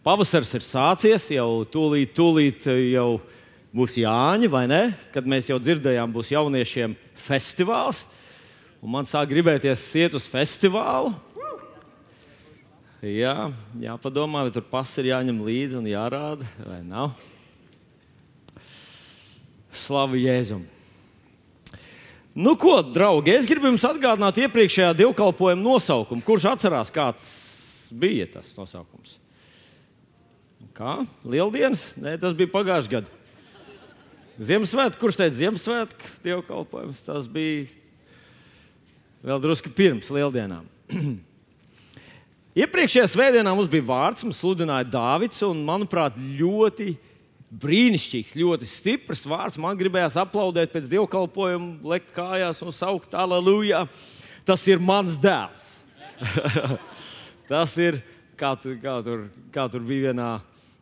Pavasaris ir sācies, jau tūlīt, tūlīt jau būs Jāņa, vai ne? Kad mēs jau dzirdējām, būs jauniešiem festivāls. Un man sāk gribēties iet uz festivālu. Jā, jāpadomā, vai tur pats ir jāņem līdzi un jārāda, vai nav. Slavu Jēzum! Nu, ko, draugi, es gribu jums atgādināt iepriekšējā dievkalpojuma nosaukumu. Kurš atcerās, kāds bija tas nosaukums? Kā? Lieldienas? Nē, tas bija pagājušajā gadā. Ziemassvētku, kurš teica Ziemassvētku dievkalpojums? Tas bija vēl drusku pirms lieldienām. Iepriekšējā svētdienā mums bija vārds, mums sludināja Dārvids, un manuprāt, ļoti brīnišķīgs, ļoti stiprs vārds. Man gribējās aplaudēt pēc dievkalpojuma, lekt kājās un saukt aleluja. Tas ir mans dēls. Tas ir kā, tu, kā, tur, kā tur bija vienā.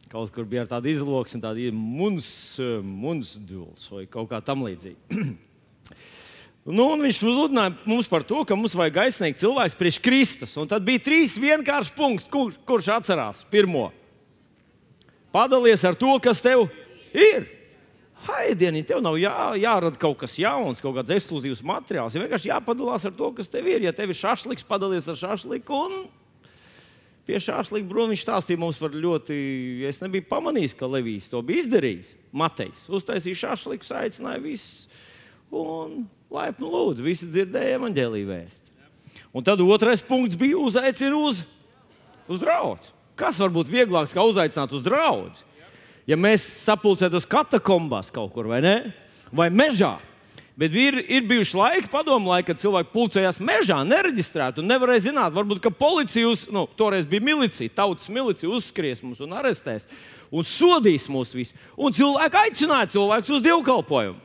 Kaut kur bija tāda izloksne, tāda munsdūls vai kaut kā tamlīdzīga. Nu, viņš mums uzrunāja mums par to, ka mums vajag aizsniegt cilvēks priekš Kristus. Un tad bija trīs vienkārši punkti, kur, kurš atcerās pirmo. Padalies ar to, kas tev ir. Haidienī, tev nav jā, jārada kaut kas jauns, kaut kāds ekskluzīvs materiāls. Ir vienkārši jāpadalās ar to, kas tev ir. Ja tev ir šāφliks, padalies ar šāφliku. Pie šāφlika brūna viņš stāstīja mums par ļoti. Es nebiju pamanījis, ka Levijs to bija izdarījis. Matejs uztaisīja šāφliku, aicināja visus. Un laipni lūdzu, visi dzirdēja evaņģēlīju vēstu. Un tad otrais punkts bija uzaicināt uz, uz draugu. Kas var būt vieglāks, kā uzaicināt uz draugu? Ja mēs sapulcētos katakombās kaut kur vai ne? Vai mežā. Bet ir, ir bijuši laiki, padomu laiki, kad cilvēki pulcējās mežā, nereģistrēti un nevarēja zināt, varbūt policija, uz, nu, toreiz bija milicija, tautas milicija, uzskries mūs un arestēs un sodīs mūs visus. Un cilvēki aicināja cilvēkus uz dievkalpojumu.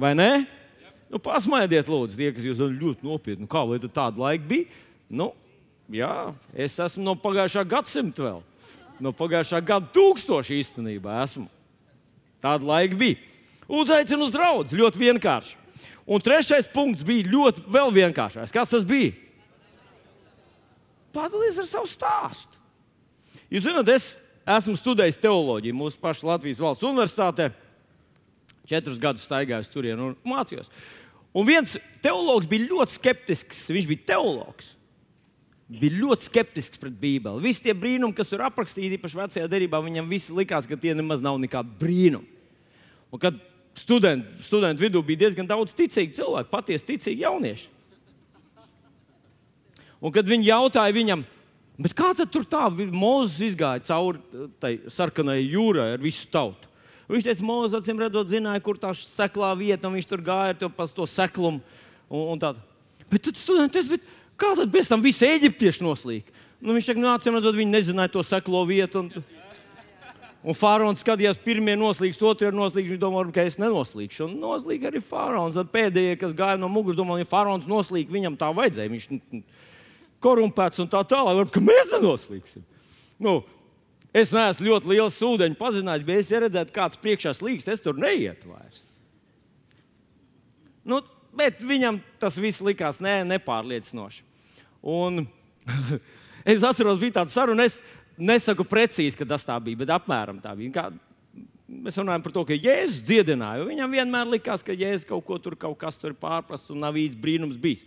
Vai ne? Nu, pasmaidiet, lūdzu, tie, kas jūs ļoti nopietni. Nu, kā vai tāda laika bija? Nu, Jā, es esmu no pagājušā gadsimta vēl. No pagājušā gada tūkstoša īstenībā esmu. Tāda laika bija. Uzaicinu uz draugu, ļoti vienkārši. Un trešais punkts bija ļoti vēl vienkāršāks. Kas tas bija? Padalīties ar savu stāstu. Jūs zināt, es esmu studējis teoloģiju mūsu pašā Latvijas valsts universitātē. Četrus gadus staigājos tur un mācījos. Un viens teologs bija ļoti skeptisks. Viņš bija teologs bija ļoti skeptisks pret Bībeli. Visi tie brīnumi, kas tur aprakstīti, īpaši vecajā derībā, viņam visi likās, ka tie nemaz nav nekādi brīnumi. Un kad studentu, studentu vidū bija diezgan daudz ticīgu cilvēku, patiesi ticīgi jaunieši. Un kad viņi jautāja viņam, kā tad tur tā Mozus izgāja cauri tai sarkanai jūrai ar visu tautu? Viņš teica, Mozus acīm redzot, zināja, kur tā seklā vieta, un viņš tur gāja ar to, seklumu. Un, un tā. bet tad studenti, bet, Kā tad pēc tam visi eģiptieši noslīd? Nu, viņš teica, nāc, redzot, viņi nezināja to seklo vietu. Un, un faraons skatījās, pirmie noslīgs, otrie noslīgs. Viņš domāja, ka es nenoslīgšu. Un noslīd arī faraons. Tad pēdējie, kas gāja no muguras, domāja, ja faraons noslīd, viņam tā vajadzēja. Viņš korumpēts un tā tālāk. Varbūt, ka mēs nenoslīgsim. Nu, es neesmu ļoti liels ūdeņu pazinājis, bet es redzēju, kāds priekšā slīgs, es tur neietu vairs. Nu, bet viņam tas viss likās ne, nepārliecinoši. Un es atceros, bija tāda saruna. Es nesaku precīzi, ka tas tā bija, bet apmēram tā bija. Kā, mēs runājam par to, ka Jēzus dziedināja. Viņam vienmēr likās, ka Jēzus kaut ko tur, kaut kas tur pārprasts un nav īsti brīnums bijis.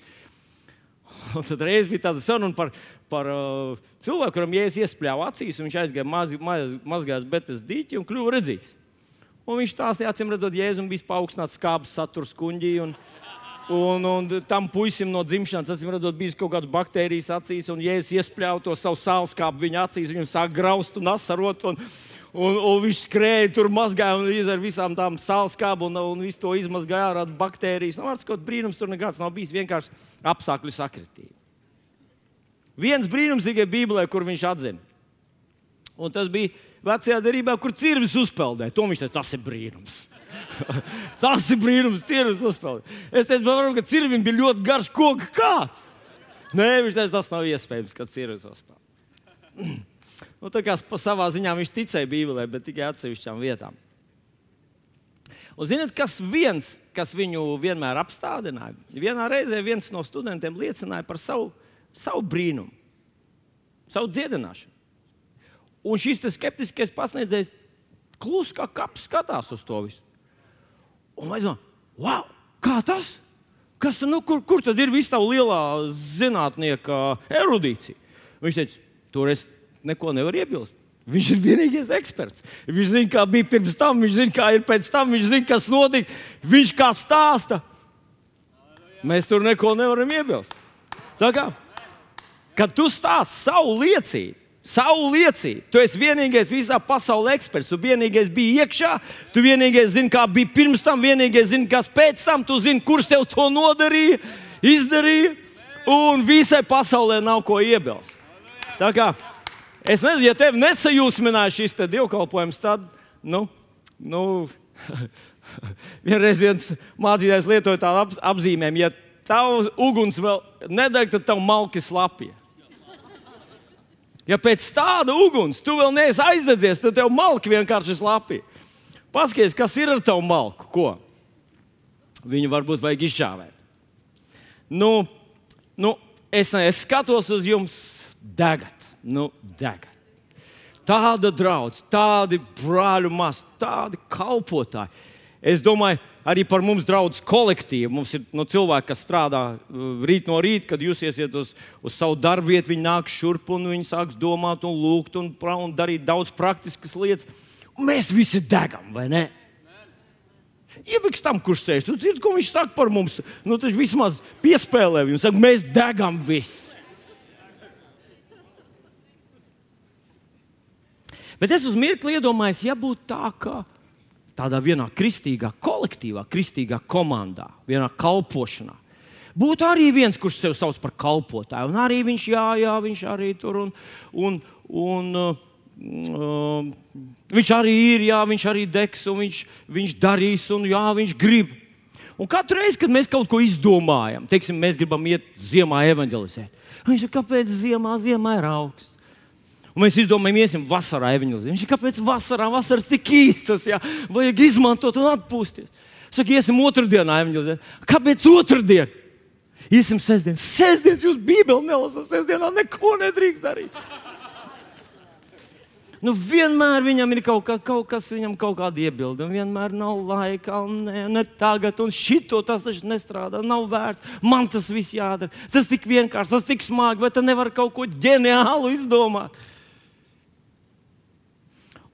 Un tad reiz bija tāda saruna par, par uh, cilvēku, kuram Jēzus iespļāva acīs, un viņš aizgāja maz, maz, mazgājās betas dīķi un kļuva redzīgs. Un viņš stāstīja, acīm redzot, Jēzus bija paaugstināts skābes saturs kuģī. Un, Un, un tam puisim no dzimšanas, acīm redzot, bija kaut kādas baktērijas acīs, un ja es iespļāvu to savu sālskāpu viņa acīs, viņam sāk graust un asarot. Un, un, un viņš skrēja tur, mazgāja un izdarīja visām tām sālskābu, un, un visu to izmazgāja ar baktērijas. Nu, vārds, kaut brīnums tur nekāds nav bijis, vienkārši apstākļu sakritība. Viens brīnums tikai Bībelē, kur viņš atzina. Un tas bija vecajā derībā, kur cirvis uzpeldēja. To viņš teica, tas ir brīnums. Tas ir brīnums, cirvis uzspēlēt. Es teicu, varbūt, ka cirvim bija ļoti garš koka kāds. Nē, viņš teica, tas nav iespējams, ka cirvis uzspēlē. Nu, tā kā savā ziņā viņš ticēja Bībelē, bet tikai atsevišķām vietām. Un ziniet, kas viens, kas viņu vienmēr apstādināja? Vienā reizē viens no studentiem liecināja par savu, savu brīnumu, savu dziedināšanu. Un šis skeptiskais pasniedzējs klusi kā kaps skatās uz to visu. Un mēs domājam, wow, kā tas? Kas tad, nu, kur, kur tad ir viss tā lielā zinātnieka erudīcija? Viņš teica, tur es neko nevaru iebilst. Viņš ir vienīgais eksperts. Viņš zina, kā bija pirms tam, viņš zina, kā ir pēc tam, viņš zina, kas notika. Viņš kā stāsta. Mēs tur neko nevaram iebilst. Tā kā, kad tu stāsti savu liecību, savu liecību. Tu esi vienīgais visā pasaulē eksperts. Tu vienīgais biji iekšā, tu vienīgais zini, kā bija pirms tam, vienīgais zini, kas pēc tam, tu zini, kurš tev to nodarīja, izdarīja. Un visai pasaulē nav ko iebilst. Tā kā es nezinu, ja tev nesajūsmināja šis te dievkalpojums, tad, nu, nu vienreiz viens mācītājs lietoja tādu apzīmējumu, ja tavs uguns vēl nedeg, tad tev malki slapja. Ja pēc tāda uguns tu vēl neesi aizdedzies, tad tev malki vienkārši slapja. Paskaties, kas ir ar tavu malku. Ko? Viņu varbūt vajag izžāvēt. Nu, nu, es, es skatos uz jums, degat, nu, degat. Tāda draudzene, tādi brāļu maz, tādi kalpotāji. Es domāju, arī par mums draugs kolektīvu. Mums ir nu, cilvēki, kas strādā uh, rīt no rīta, kad jūs iesiet uz, uz savu darbu vietu, viņi nāk šurp un viņi sāks domāt un lūgt un, un darīt daudz praktiskas lietas. Mēs visi degam, vai ne? Iebiks tam, kurš sēž. Tu dzirdi, ko viņš saka par mums. Nu, tas vismaz piespēlē viņu. Saka, mēs degam visi. Bet es uz mirkli iedomājos, ja būtu tā, ka tādā vienā kristīgā kolektīvā, kristīgā komandā, vienā kalpošanā. Būtu arī viens, kurš sev sauc par kalpotāju, un arī viņš, jā, jā, viņš arī tur un, un, un uh, uh, viņš arī ir, jā, viņš arī degs, un viņš, viņš darīs, un jā, viņš grib. Un katru reizi, kad mēs kaut ko izdomājam, teiksim, mēs gribam iet ziemā evanģelizēt, viņš saka, kāpēc ziemā, ziemā ir augsts? Un mēs izdomājam, iesim vasarā evanģelizēt. Viņš ir kāpēc vasarā, vasaras tik īstas, jā, vajag izmantot un atpūsties. Saka, iesim otrdienā evanģelizēt. Kāpēc otrdien? Iesim sestdien. Sestdien jūs bībeli nelasat, sestdienā neko nedrīkst darīt. Nu, vienmēr viņam ir kaut, kā, kaut kas, viņam kaut kāda iebilde. Vienmēr nav laika, ne, ne tagad, un šito tas taču nestrādā. Nav vērts. Man tas viss jādara. Tas tik vienkārši, tas tik smagi, vai tu nevari kaut ko ģeniālu izdomāt.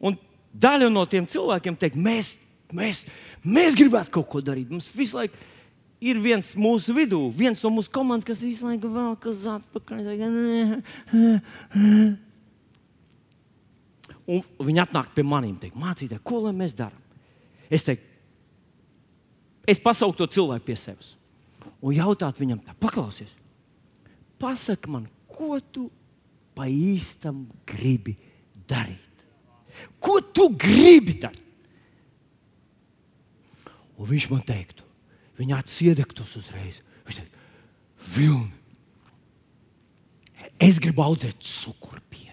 Un daļa no tiem cilvēkiem teikt, mēs, mēs, mēs gribētu kaut ko darīt. Mums visu laiku ir viens mūsu vidū, viens no mūsu komandas, kas visu laiku vēl kas atpakaļ. Un viņi atnāk pie maniem un teikt, mācītāji, ko lai mēs darām? Es teiktu, es pasauktu to cilvēku pie sevis un jautātu viņam, tā, paklausies, pasaki man, ko tu pa īstam gribi darīt? Ko tu gribi darīt? Un viņš man teiktu, viņa acis iedegtos uzreiz. Viņš teikt, Vilni, es gribu audzēt cukurbietes.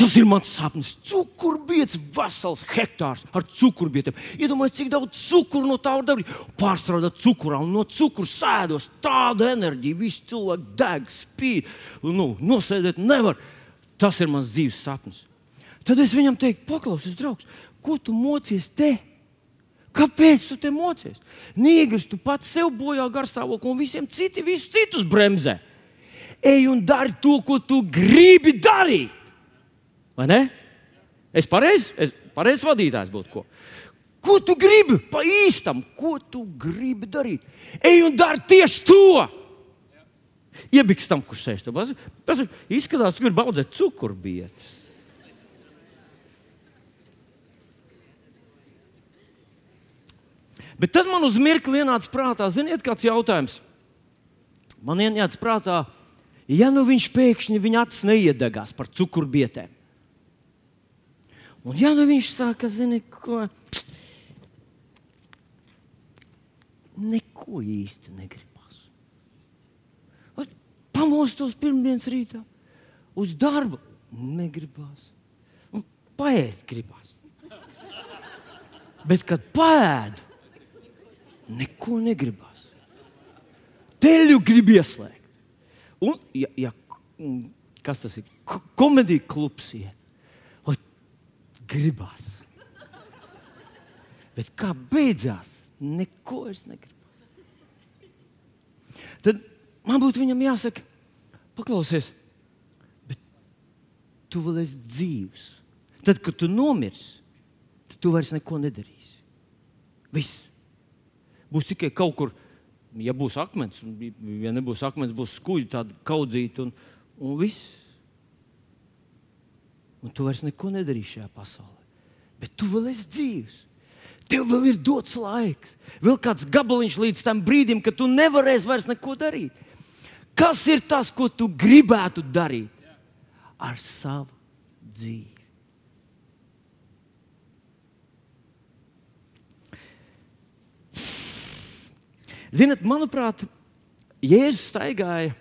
Tas ir mans sapnis. Cukurbietis, vesels hektārs ar cukurbietēm. Iedomājieties, cik daudz cukuru no tā var darīt. Pārstrādāt cukurā un no cukura sēdos tāda enerģija. Visi cilvēki deg, spīd. Nu, nosēdēt nevar. Tas ir mans dzīves sapnis. Tad es viņam teiktu, paklausies, draugs, ko tu mocies te? Kāpēc tu te mocies? Nīgris, tu pats sev bojā garstāvokli un visiem citi, visus citus bremzē. Ej un dari to, ko tu gribi darīt. Vai ne? Es pareizi es pareiz vadītājs būtu. Ko? ko tu gribi pa īstam? Ko tu gribi darīt? Ej un dari tieši to! Iebiks tam, kurš sēž tur. Tas izskatās, ka ir baudzēt cukurbietas. Bet tad man uz mirkli ienāca prātā, ziniet, kāds jautājums. Man ienāca prātā, ja nu viņš pēkšņi viņa acis neiedegās par cukurbietēm. Un ja nu viņš sāka, zini, ko. Neko īsti negrib pamostos pirmdienas rītā, uz darbu negribās. Un paēst gribās. Bet, kad pēdu, neko negribās. Teļu grib ieslēgt. Un, ja, ja, kas tas ir? komēdiju klubs iet. Lai gribās. Bet kā beidzās, neko es negribu. Tad man būtu viņam jāsaka, paklausies, bet tu vēl esi dzīves. Tad, kad tu nomirsi, tad tu vairs neko nedarīsi. Viss. Būs tikai kaut kur, ja būs akmens, un ja nebūs akmens, būs skuļi, tāda kaudzīta un, un viss. Un tu vairs neko nedarīsi šajā pasaulē. Bet tu vēl esi dzīves. Tev vēl ir dots laiks, vēl kāds gabaliņš līdz tam brīdim, kad tu nevarēsi vairs neko darīt. Kas ir tas, ko tu gribētu darīt ar savu dzīvi? Ziniet, manuprāt, Jēzus staigāja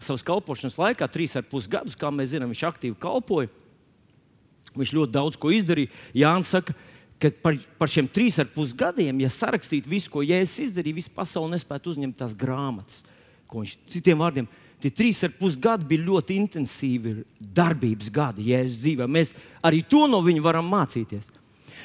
savas kalpošanas laikā, trīs ar pus gadus, kā mēs zinām, viņš aktīvi kalpoja. Viņš ļoti daudz ko izdarīja. Jānis saka, ka par, par šiem trīs ar pus gadiem, ja sarakstītu visu, ko Jēzus izdarīja, visa pasaule nespētu uzņemt tās grāmatas. Viņš, citiem vārdiem, tie trīs ar pus gadi bija ļoti intensīvi darbības gadi Jēzus dzīvē. Mēs arī to no viņa varam mācīties.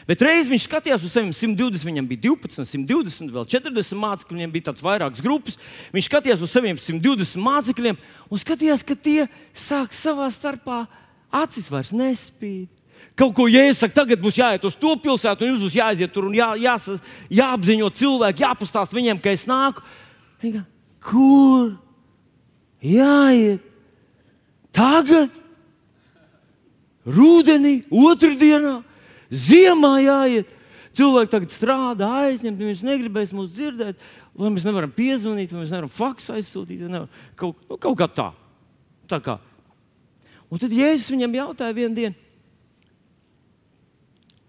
Bet reiz viņš skatījās uz saviem 120, viņam bija 12, 120, vēl 40 mācekļi, viņam bija tāds vairākas grupas. Viņš skatījās uz saviem 120 mācekļiem un skatījās, ka tie sāk savā starpā acis vairs nespīd. Kaut ko jāsaka, tagad būs jāiet uz to pilsētu, un jums būs jāiziet tur un jā, jās, jāapziņo cilvēki, jāpastāst viņiem, ka es nāku. Viņa, kur? Jāiet. Tagad, rudenī, otrdienā. Ziemā jāiet. Cilvēki tagad strādā, aizņemti, viņi negribēs mūs dzirdēt, vai mēs nevaram piezvanīt, vai mēs nevaram faksu aizsūtīt. Nevar, kaut, nu, kaut kā tā. tā kā. Un tad Jēzus viņam jautāja vienu dienu,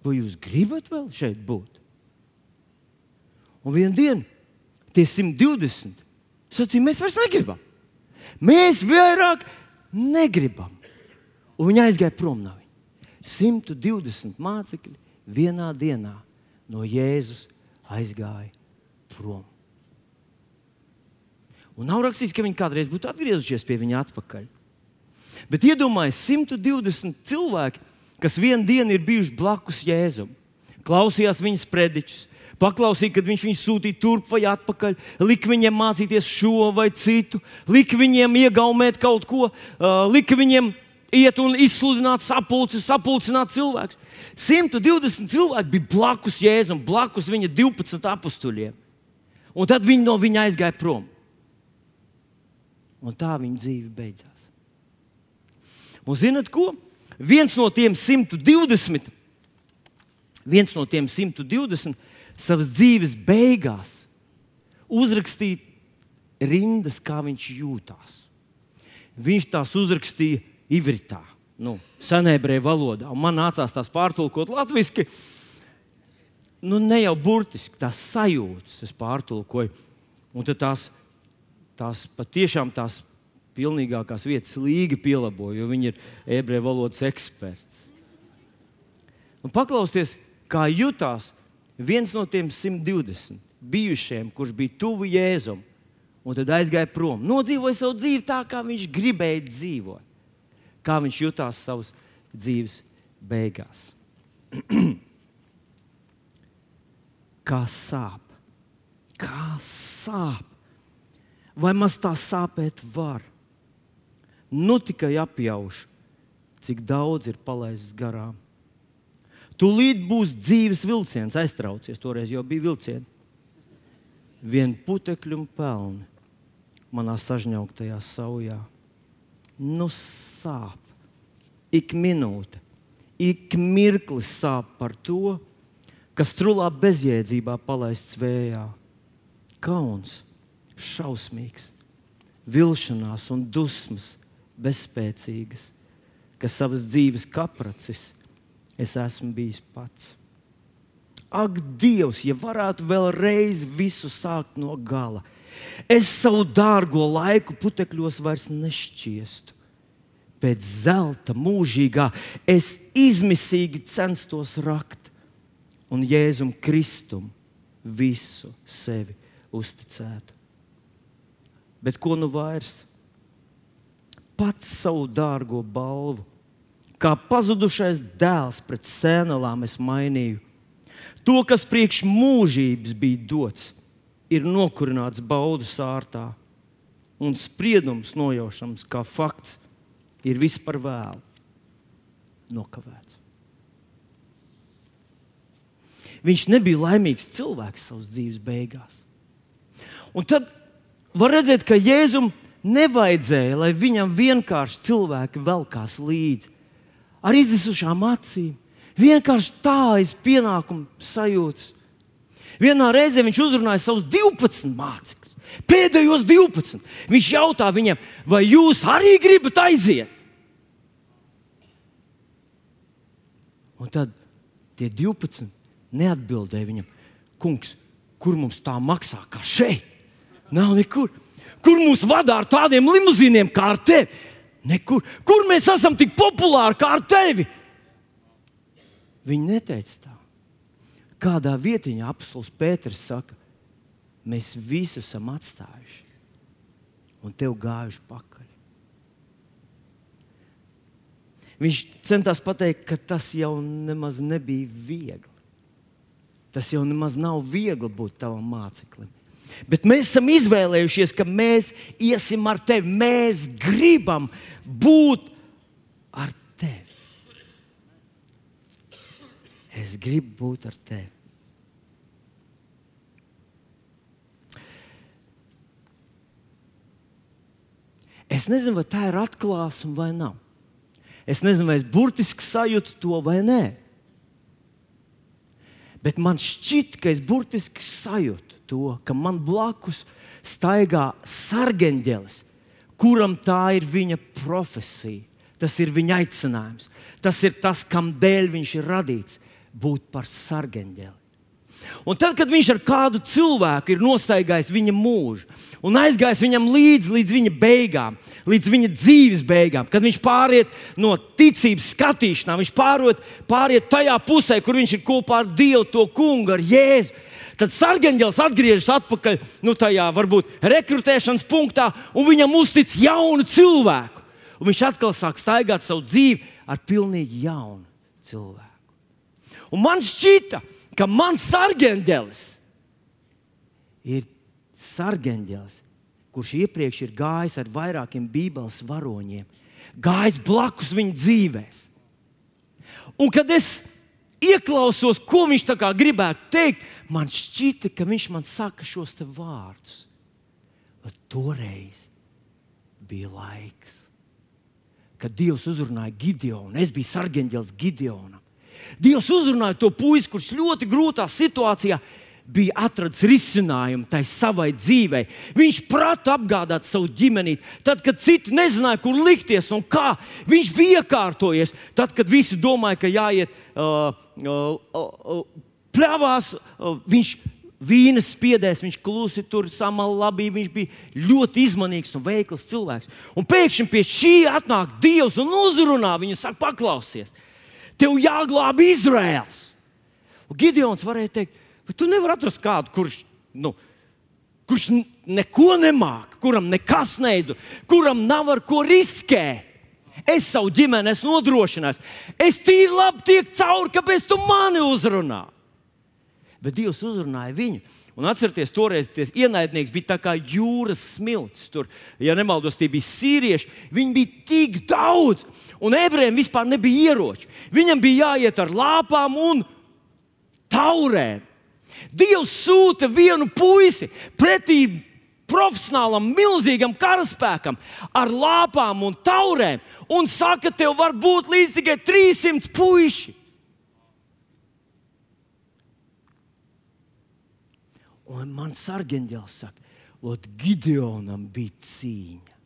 vai jūs gribat vēl šeit būt? Un vienā dienā tie 120 sacīja, mēs vairs negribam. Mēs vairāk negribam. Un viņi aizgāja prom no viņa. 120 mācekļi vienā dienā no Jēzus aizgāja prom. Un nav rakstīts, ka viņi kādreiz būtu atgriezušies pie viņa atpakaļ. Bet iedomājieties, 120 cilvēki, kas vienu dienu ir bijuši blakus Jēzum, klausījās viņas prediķus, paklausīja, kad viņš viņus sūtīja turp vai atpakaļ, lika viņiem mācīties šo vai citu, lika viņiem iegaumēt kaut ko, uh, lika viņiem iet un izsludināt sapulci, sapulcināt cilvēkus. 120 cilvēki bija blakus Jēzum, blakus viņa 12 apstuļiem. Un tad viņi no viņa aizgāja prom. Un tā viņa dzīve beidzās. Un zinat ko? Viens no tiem 120, viens no tiem 120 savas dzīves beigās uzrakstīja rindas, kā viņš jūtās. Viņš tās uzrakstīja ivritā, nu, senēbrēju valodā. Un man nācās tās pārtulkot latviešu. Nu, ne jau burtiski tās sajūtas, es pārtulkoju. Un tās, tās patiešām tās pilnīgākās vietas līgi pielaboju, jo viņi ir ebreju valodas eksperts. Un paklausieties, kā jutās viens no tiem 120 bijušiem, kurš bija tuvu Jēzum, un tad aizgāja prom. Nodzīvoja savu dzīvi tā, kā viņš gribēja dzīvot kā viņš jutās savas dzīves beigās. kā sāp, kā sāp, vai maz tā sāpēt var. Nu tikai apjaušu, cik daudz ir palaists garām. Tūlīt būs dzīves vilciens, aiztraucies, toreiz jau bija vilciens. Vienu putekļu un pelnu manā sažņaugtajā saujā nu sāp. Ik minūte, ik mirklis sāp par to, kas trulā bezjēdzībā palaists vējā. Kauns, šausmīgs, vilšanās un dusmas, bezspēcīgas, kas savas dzīves kapracis es esmu bijis pats. Ak, Dievs, ja varētu vēlreiz visu sākt no gala, Es savu dārgo laiku putekļos vairs nešķiestu. Pēc zelta mūžīgā es izmisīgi censtos rakt un Jēzum Kristum visu sevi uzticētu. Bet ko nu vairs? pats savu dārgo balvu. Kā pazudušais dēls pret sēnelām es mainīju. To, kas priekš mūžības bija dots, ir nokurināts baudu sārtā, un spriedums nojaušams kā fakts ir vispār vēlu nokavēts. Viņš nebija laimīgs cilvēks savas dzīves beigās. Un tad var redzēt, ka Jēzum nevajadzēja, lai viņam vienkārši cilvēki velkās līdzi ar izdisušām acīm. Vienkārši tā aiz pienākumu sajūtas. Vienā reizē viņš uzrunāja savus 12 mācekļus, pēdējos 12. Viņš jautā viņiem, vai jūs arī gribat aiziet? Un tad tie 12 neatbildēja viņam, kungs, kur mums tā maksā, kā šeit? Nav nekur. Kur mūs vada ar tādiem limuzīniem kā ar tevi? Nekur. Kur mēs esam tik populāri kā ar tevi? Viņi neteica tā. Kādā vietiņā apelsīns Pēters saka, mēs visu esam atstājuši un tev gājuši pakaļ. Viņš centās pateikt, ka tas jau nemaz nebija viegli. Tas jau nemaz nav viegli būt tavam māceklim. Bet mēs esam izvēlējušies, ka mēs iesim ar tevi. Mēs gribam būt ar tevi. Es gribu būt ar tevi. Es nezinu, vai tā ir atklāsme vai nav. Es nezinu, vai es burtiski sajūtu to vai nē. Bet man šķiet, ka es burtiski sajūtu to, ka man blakus staigā sargeņģelis, kuram tā ir viņa profesija. Tas ir viņa aicinājums. Tas ir tas, kam dēļ viņš ir radīts - būt par sargeņģeli. Un tad, kad viņš ar kādu cilvēku ir nostaigājis viņa mūžu un aizgājis viņam līdzi līdz viņa beigām, līdz viņa dzīves beigām, kad viņš pāriet no ticības skatīšanām, viņš pāriet, pāriet tajā pusē, kur viņš ir kopā ar Dievu, to kungu, ar Jēzu. Tad sargeņģēlis atgriežas atpakaļ nu, tajā varbūt rekrutēšanas punktā, un viņam uztic jaunu cilvēku. Un viņš atkal sāk staigāt savu dzīvi ar pilnīgi jaunu cilvēku. Un man šķita, ka mans sargeņģelis ir sargeņģelis, kurš iepriekš ir gājis ar vairākiem bībeles varoņiem, gājis blakus viņa dzīvēm. Un kad es ieklausos, ko viņš gribētu teikt, man šķita, ka viņš man saka šos vārdus. Bet toreiz bija laiks, kad Dievs uzrunāja Gideonu. Es biju sargeņģēlis Gideonam. Dievs uzrunāja to puisi, kurš ļoti grūtā situācijā bija atradzis risinājumu tai savai dzīvei. Viņš prata apgādāt savu ģimeni, tad, kad citi nezināja, kur likties un kā. Viņš bija iekārtojies. Tad, kad visi domāja, ka jāiet uh, uh, uh, pļāvās, viņš vīnas spiedēs, viņš klusi tur samalabīja. Viņš bija ļoti izmanīgs un veikls cilvēks. Un pēkšņi pie šī atnāk Dievs un uzrunā viņu, saka, paklausies tev jāglāb Izraels. Un Gideons varēja teikt, bet tu nevari atrast kādu, kurš, nu, kurš neko nemāca, kuram nekas neidu, kuram nav ar ko riskēt. Es savu ģimeni esmu nodrošinājis. Es tīri labi tieku cauri, kāpēc tu mani uzrunā. Bet Dievs uzrunāja viņu. Un atcerieties, toreiz tas ienaidnieks bija kā jūras smilts. Tur, ja nemaldos, tie bija sīrieši. Viņi bija tik daudz, un ebrejiem vispār nebija ieroči. Viņam bija jāiet ar lāpām un taurēm. Dievs sūta vienu puisi pretī profesionālam, milzīgam karaspēkam ar lāpām un taurēm un saka, tev var būt līdz tikai 300 puiši. Un man sargeņģēlis saka, Ot, Gideonam bija cīņa.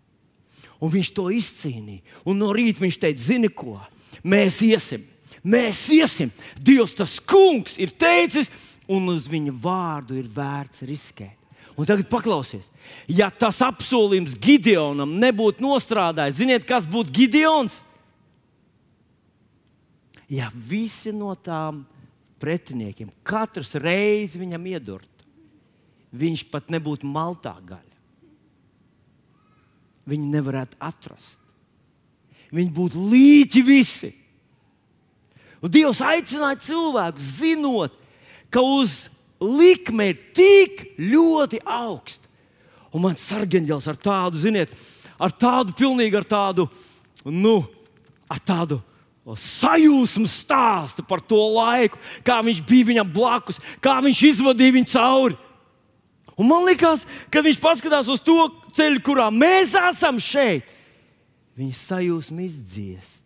Un viņš to izcīnīja. Un no rīta viņš teica, zini ko? Mēs iesim, mēs iesim. Dievs tas kungs ir teicis, un uz viņa vārdu ir vērts riskēt. Un tagad paklausies, ja tas apsolījums Gideonam nebūtu nostrādājis, ziniet, kas būtu Gideons? Ja visi no tām pretiniekiem katrs reizi viņam iedurt, viņš pat nebūtu maltā gaļa. Viņi nevarētu atrast. viņi būtu līķi visi. Un Dievs aicināja cilvēku, zinot, ka uz likme ir tik ļoti augsta. Un man sargeņģels ar tādu, ziniet, ar tādu pilnīgi ar tādu, nu, ar tādu sajūsmu stāstu par to laiku, kā viņš bija viņam blakus, kā viņš izvadīja viņu cauri. Un man liekas, kad viņš paskatās uz to ceļu, kurā mēs esam šeit, viņa sajūsma izdziest.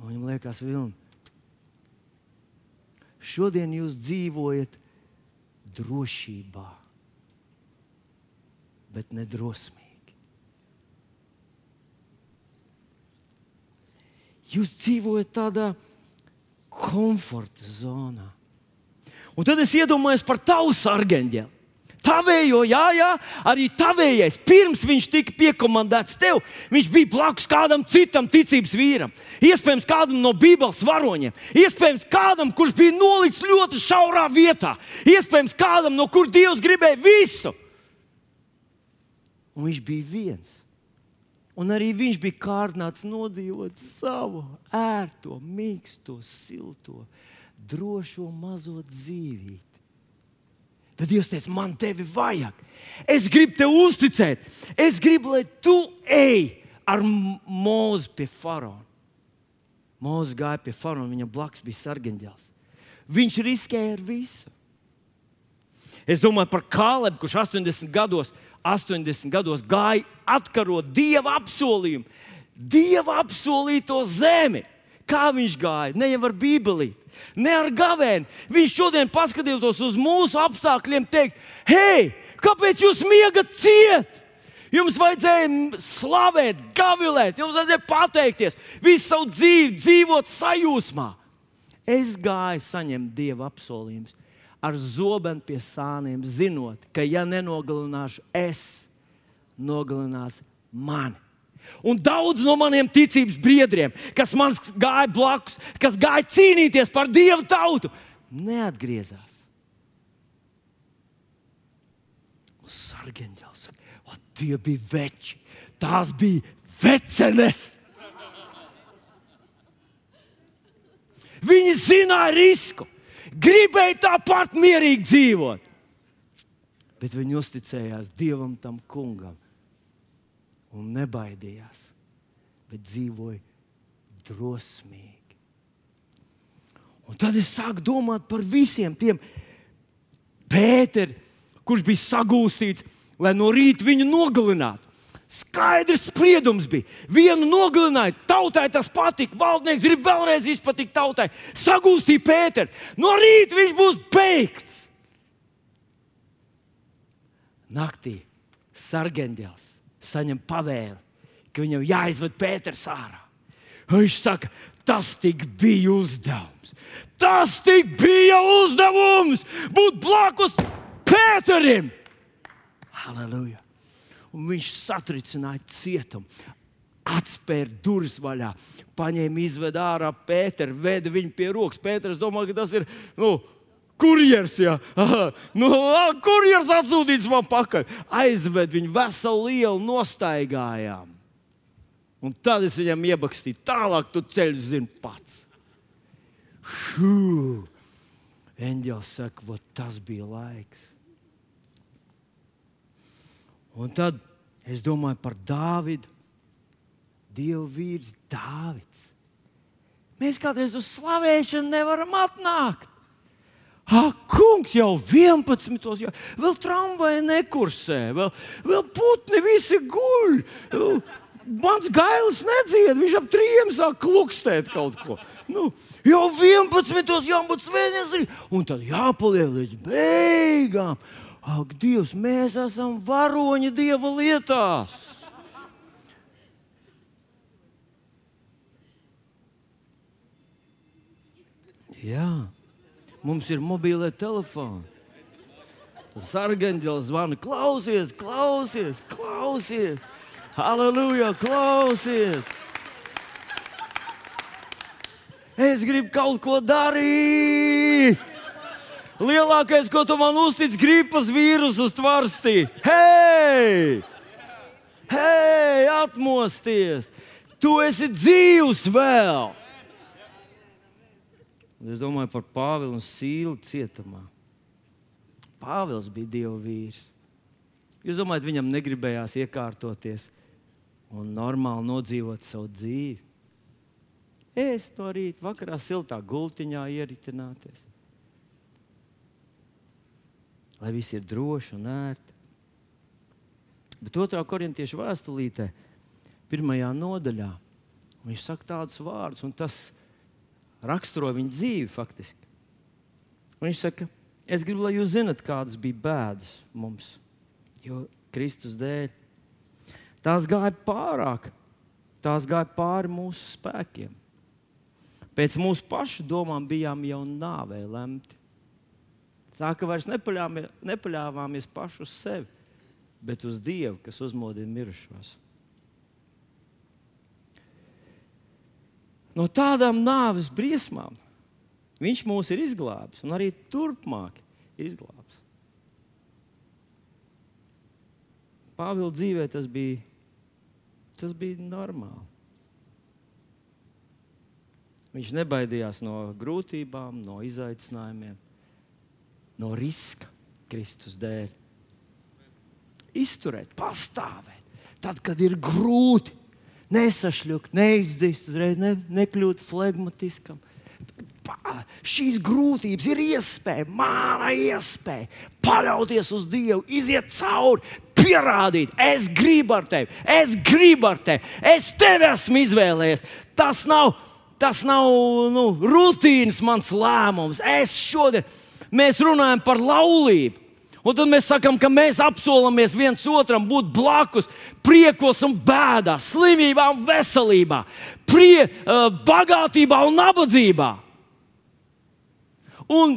Un viņam liekas, Vilni, šodien jūs dzīvojat drošībā, bet nedrosmīgi. Jūs dzīvojat tādā komforta zonā. Un tad es iedomājos par tavu sargeņģeli. Tavējo, jā, jā, arī tavējais. Pirms viņš tika piekomandēts tev, viņš bija blakus kādam citam ticības vīram. Iespējams, kādam no Bībeles varoņiem. Iespējams, kādam, kurš bija nolikts ļoti šaurā vietā. Iespējams, kādam, no kur Dievs gribēja visu. Un viņš bija viens. Un arī viņš bija kārdināts nodzīvot savu ērto, mīksto, silto, drošo mazo dzīvību. Tad Dievs teica, man tevi vajag. Es gribu tev uzticēt. Es gribu, lai tu ej ar mūzu pie faraona. Mūzis gāja pie faraona, viņa blakus bija sargeņģēls. Viņš riskēja ar visu. Es domāju par Kālebu, kurš 80 gados, 80 gados gāja atkarot dieva apsolījumu, dieva apsolīto zemi. Kā viņš gāja? Ne jau ar Bībeli ne ar gavēni. Viņš šodien, paskatoties uz mūsu apstākļiem, teikt, hei, kāpēc jūs miegat ciet? Jums vajadzēja slavēt, gavilēt, jums vajadzēja pateikties, visu savu dzīvi dzīvot sajūsmā. Es gāju saņemt dieva apsolījumus ar zobenu pie sāniem, zinot, ka ja nenogalināšu es, nogalinās mani. Un daudz no maniem ticības biedriem, kas man gāja blakus, kas gāja cīnīties par dievu tautu, neatgriezās. Sargeņģēlis saka, tie bija veči, tās bija vecenes. Viņi zināja risku, gribēja tāpat mierīgi dzīvot. Bet viņi uzticējās Dievam, tam kungam un nebaidījās, bet dzīvoja drosmīgi. Un tad es sāku domāt par visiem tiem Pēteriem, kurš bija sagūstīts, lai no rīta viņu nogalinātu. Skaidrs spriedums bija. Vienu nogalināja, tautai tas patika. Valdnieks grib vēlreiz izpatikt tautai. Sagūstīja Pēteru. No rīta viņš būs beigts. Naktī sargeņģēlis saņem pavēli, ka viņam jāizved Pēters ārā. Viņš saka, tas tik bija uzdevums. Tas tik bija uzdevums būt blakus Pēterim. Halleluja! Un viņš satricināja cietumu, atspēra durvis vaļā, paņēma, izveda ārā Pēteru, veda viņu pie rokas. Pēters domāja, ka tas ir nu, Kurjers, jā, Aha. nu, kurjers atsūtīts man pakaļ. Aizved viņu veselu lielu nostaigājām. Un tad es viņam iebakstīju, tālāk tu ceļš zini pats. Eņģēlis saka, tas bija laiks. Un tad es domāju par Dāvidu. Dieva vīrs Dāvids. Mēs kādreiz uz slavēšanu nevaram atnākt. Ah, kungs jau 11. jau vēl tramvaja nekursē, vēl, vēl putni visi guļ. Mans gailis nedzied, viņš ap trījiem sāk klukstēt kaut ko. Nu, jau 11. jābūt svētdienai, un tad jāpaliek līdz beigām. Ak, Dievs, mēs esam varoņi Dieva lietās. Jā. Mums ir mobīlē telefoni. Sargaņģēlis zvana, klausies, klausies, klausies. Halleluja, klausies! Es gribu kaut ko darīt! Lielākais, ko tu man uztic, gripas vīrusu tvarstīt. Hei! Hei, atmosties! Tu esi dzīvs vēl! Es domāju par Pāvilu un Sīlu cietumā. Pāvils bija Dieva vīrs. Jūs domājat, viņam negribējās iekārtoties un normāli nodzīvot savu dzīvi? Es no rīta, vakarā siltā gultiņā ieritināties. Lai viss ir droši un ērti. Bet otrā korintiešu vēstulītē, pirmajā nodaļā, viņš saka tādus vārdus, un tas raksturo viņa dzīvi faktiski. Viņš saka, es gribu, lai jūs zinat, kādas bija bēdas mums, jo Kristus dēļ tās gāja pārāk, tās gāja pāri mūsu spēkiem. Pēc mūsu pašu domām bijām jau nāvē lemti. Tā ka vairs nepaļāvāmies paši uz sevi, bet uz Dievu, kas uzmodina mirušos. No tādām nāves briesmām Viņš mūs ir izglābis un arī turpmāk izglābs. Pāvila dzīvē tas bija, tas bija normāli. Viņš nebaidījās no grūtībām, no izaicinājumiem, no riska Kristus dēļ. Izturēt, pastāvēt, tad, kad ir grūti, nesašļūt, neizdzist uzreiz, ne, nekļūt flegmatiskam. Šīs grūtības ir iespēja, mana iespēja paļauties uz Dievu, iziet cauri, pierādīt, es gribu ar tevi, es gribu ar tevi, es tevi esmu izvēlējies. Tas nav Tas nav nu, rutīnas mans lēmums. Es šodien mēs runājam par laulību. Un tad mēs sakām, ka mēs apsolamies viens otram būt blakus, priekos un bēdās, slimībā un veselībā, prie, uh, bagātībā un nabadzībā. Un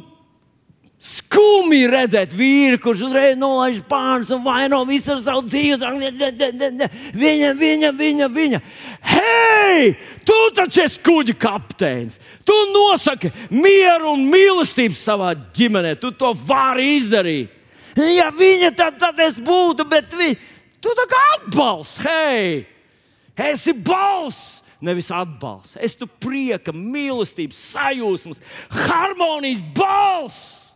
Skumji redzēt vīru, kurš uzreiz nolaiž pāris un vaino visu ar savu dzīvi. Viņa, viņa, viņa, viņa. Hei, tu taču esi kuģa kapteinis. Tu nosaki mieru un mīlestību savā ģimenē. Tu to vari izdarīt. Ja viņa tad, tad es būtu, bet vi, tu tā kā atbalsts. Hei, esi balss! Nevis atbalsts. Es tu prieka, mīlestības, sajūsmas, harmonijas balss!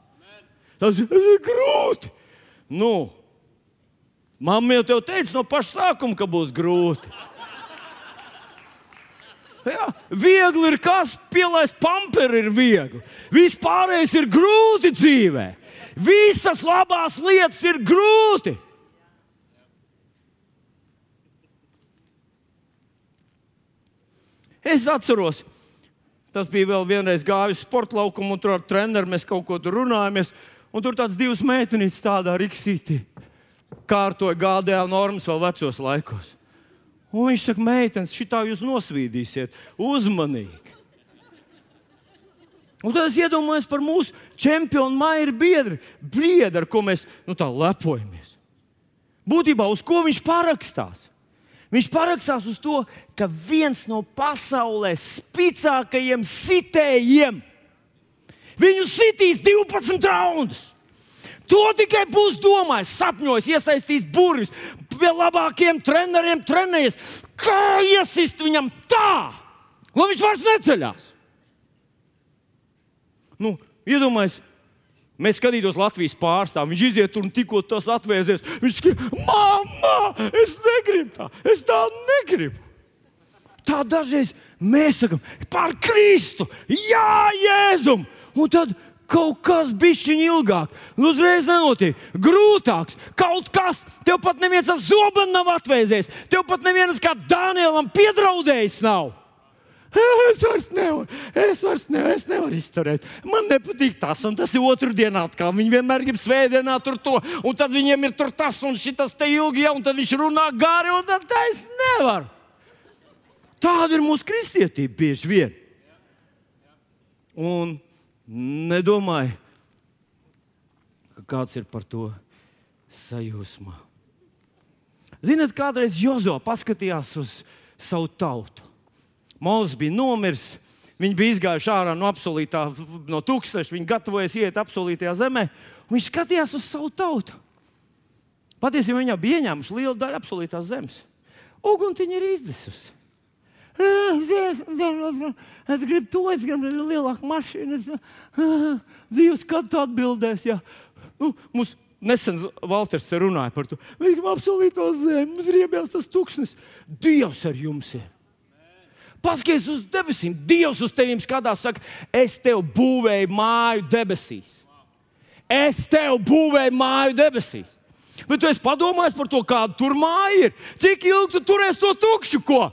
Tas ir grūti. Nu, Mamma jau teica no paša sākuma, ka būs grūti. Jā, viegli ir kas, pielaist pamperi ir viegli. Viss pārējais ir grūti dzīvē. Visas labās lietas ir grūti. Es atceros, tas bija vēl vienreiz gājis sporta laukumā, un tur ar treneru mēs kaut ko tur runājāmies. Un tur tāds divas meitenes tādā riksītī kārtoja gādēja normas vēl vecos laikos. Un viņš saka, meitenes, šitā jūs nosvīdīsiet, uzmanīgi. Un tad es iedomājos par mūsu čempionu Maiju biedru, biedru, ar ko mēs nu, tā lepojamies. Būtībā uz ko viņš parakstās? Viņš parakstās uz to, ka viens no pasaulē spēcīgākajiem sitējiem Viņu sitīs 12 raundus. To tikai būs domājis, sapņojis, iesaistījis burvis, pie labākiem treneriem trenējies. Kā iesist viņam tā, lai viņš vairs neceļās? Nu, Iedomājieties, mēs skatītos Latvijas pārstāvju. Viņš iziet tur un tikko tas atvēsies. Viņš saka, mamma, es negribu tā, es tā negribu. Tā dažreiz mēs sakām, par Kristu, Jā, Jēzum! un tad kaut kas bišķiņ ilgāk, nu uzreiz nenotiek, grūtāks, kaut kas, tev pat neviens ar zobenu nav atvēzies, tev pat neviens kā Dānielam piedraudējis nav. Es vairs nevaru, es vairs nevaru, es nevaru izturēt. Man nepatīk tas, un tas ir otrdien atkal. Viņi vienmēr grib svētdienā tur to, un tad viņiem ir tur tas un šis te ilgi, ja, un tad viņš runā gari, un tad es nevaru. Tāda ir mūsu kristietība bieži vien. Un nedomāju, ka kāds ir par to sajūsmā. Ziniet, kādreiz Jozo paskatījās uz savu tautu. Mozus bija nomiris, viņi bija izgājuši ārā no apsolītā, no tūkstoša, viņi gatavojas iet apsolītajā zemē. Viņš skatījās uz savu tautu. Patiesībā viņi bija ieņēmuši lielu daļu apsolītās zemes. Uguntiņa ir izdesusi. Es gribu to, es gribu lielāku mašīnu. Dievs, kad tu atbildēsi? Ja? Nu, mums nesen Valters runāja par to. Mēs gribam apsolīto zemi, mums ir iebilst tas tūkstnes. Dievs ar jums ir. Paskaties uz debesīm. Dievs uz tevi skatās, saka, es tev būvēju māju debesīs. Es tev būvēju māju debesīs. Bet tu esi padomājis par to, kāda tur māja ir. Cik ilgi tu turēsi to tukšu? Ko?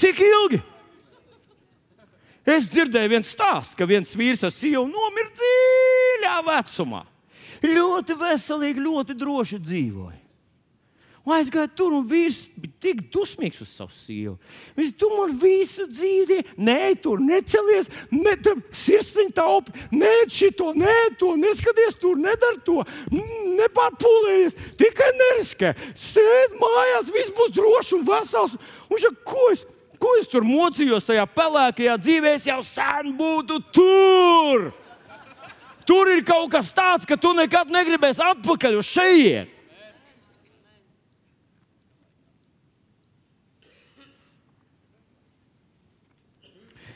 Cik ilgi? Es dzirdēju vienu stāstu, ka viens vīrs ar sievu nomira dziļā vecumā. Ļoti veselīgi, ļoti droši dzīvoja. Un aizgāja tur, un vīrs bija tik dusmīgs uz savu sievu. Viņš tu man visu dzīvi, nē, tur necelies, ne sirsniņa taupi, nē, šito, nē, to, neskaties tur, nedara to, nepārpūlējies, tikai neriskē. Sēd mājās, viss būs drošs un vesels. Un viņš saka, ko es, ko es tur mocījos tajā pelēkajā dzīvē, es jau sen būtu tur. Tur ir kaut kas tāds, ka tu nekad negribēsi atpakaļ uz šejienes.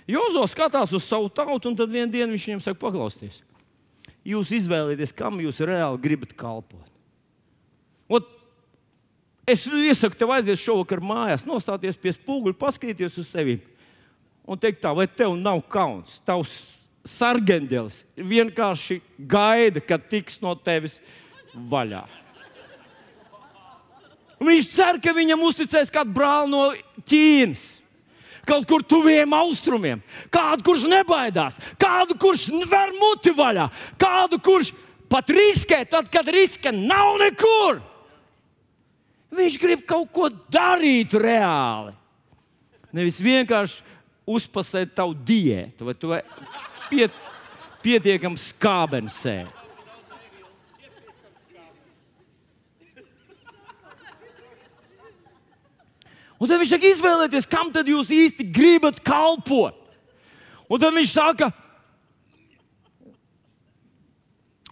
Jozo skatās uz savu tautu, un tad vienā dienā viņš viņiem saka, paklausieties, jūs izvēlieties, kam jūs reāli gribat kalpot. Ot, es iesaku tev aiziet šovakar mājās, nostāties pie spoguļa, paskatīties uz sevi un teikt, tā, vai tev nav kauns? Tavs sargeņģelis vienkārši gaida, kad tiks no tevis vaļā. Viņš cer, ka viņam uzticēs kādu brāli no Ķīnas kaut kur tuviem austrumiem, kādu, kurš nebaidās, kādu, kurš ver muti vaļā, kādu, kurš pat riskē, tad, kad riska nav nekur. Viņš grib kaut ko darīt reāli. Nevis vienkārši uzpasēt tavu diētu, vai tu vai piet, pietiekami skābensēt. Un tad viņš saka, izvēlieties, kam tad jūs īsti gribat kalpot. Un tad viņš saka,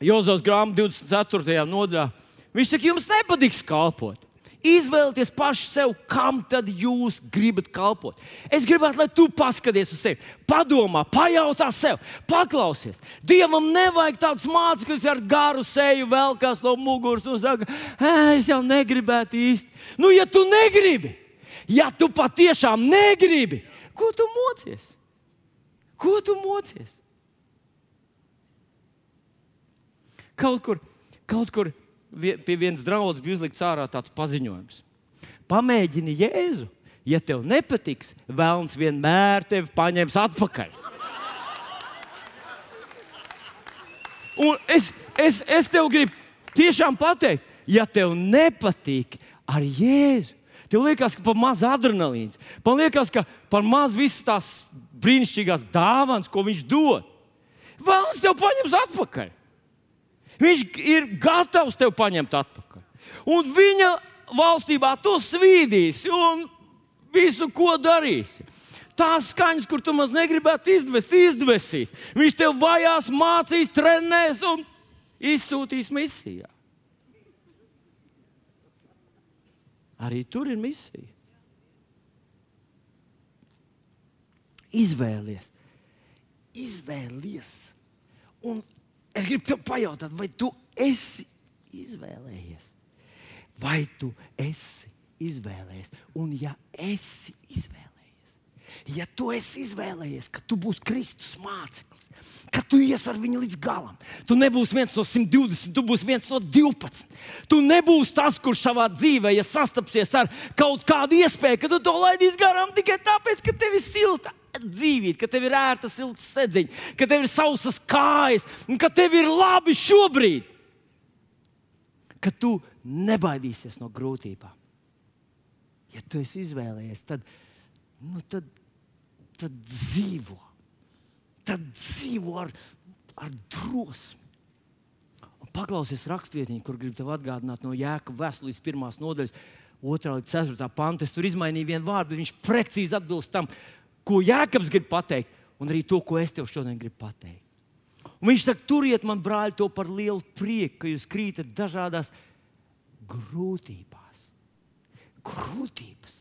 Jozovs grāmatā 24. nodaļā, viņš saka, jums nepatiks kalpot. Izvēlieties paši sev, kam tad jūs gribat kalpot. Es gribētu, lai tu paskaties uz sevi, padomā, pajautā sev, paklausies. Dievam nevajag tāds māceklis ar garu seju, vēl kas no muguras un saka, es jau negribētu īsti. Nu, ja tu negribi, Ja tu patiešām negribi, ko tu mocies? Ko tu mocies? Kaut kur, kaut kur pie vienas draudzes bija uzlikts ārā tāds paziņojums. Pamēģini Jēzu. Ja tev nepatiks, Vēlns vienmēr tevi paņems atpakaļ. Un es, es, es tev gribu tiešām pateikt, ja tev nepatīk ar Jēzu, Tev liekas, ka par maz adrenalīns, man liekas, ka par maz visas tās brīnišķīgās dāvanas, ko viņš dod. Vēlams tev paņems atpakaļ. Viņš ir gatavs tev paņemt atpakaļ. Un viņa valstībā to svīdīs un visu, ko darīsi. Tās skaņas, kur tu maz negribētu izdvest, izdvesīs. Viņš tev vajās, mācīs, trenēs un izsūtīs misijā. Arī tur ir misija. Izvēlies, izvēlies. Un es gribu te pajautāt, vai tu esi izvēlējies? Vai tu esi izvēlējies? Un, ja esi izvēlējies, ja tu esi izvēlējies, ka tu būsi Kristus māceklis, ka tu ies ar viņu līdz galam. Tu nebūsi viens no 120, tu būsi viens no 12. Tu nebūsi tas, kurš savā dzīvē, ja sastapsies ar kaut kādu iespēju, ka tu to laidīsi garām tikai tāpēc, ka tev ir silta dzīvība, ka tev ir ērta silta sedziņa, ka tev ir sausas kājas un ka tev ir labi šobrīd. Ka tu nebaidīsies no grūtībām. Ja tu esi izvēlējies, tad, nu, tad, tad dzīvo tad dzīvo ar, ar drosmi. Un paklausies rakstvietiņā, kur gribu tev atgādināt no Jēkabas vēstures pirmās nodaļas, 2 līdz 4 panta. Es tur izmainīju vienu vārdu, viņš precīzi atbilst tam, ko Jēkabs grib pateikt, un arī to, ko es tev šodien gribu pateikt. Un viņš saka, turiet man, brāļi, to par lielu prieku, ka jūs krītat dažādās grūtībās. Grūtības.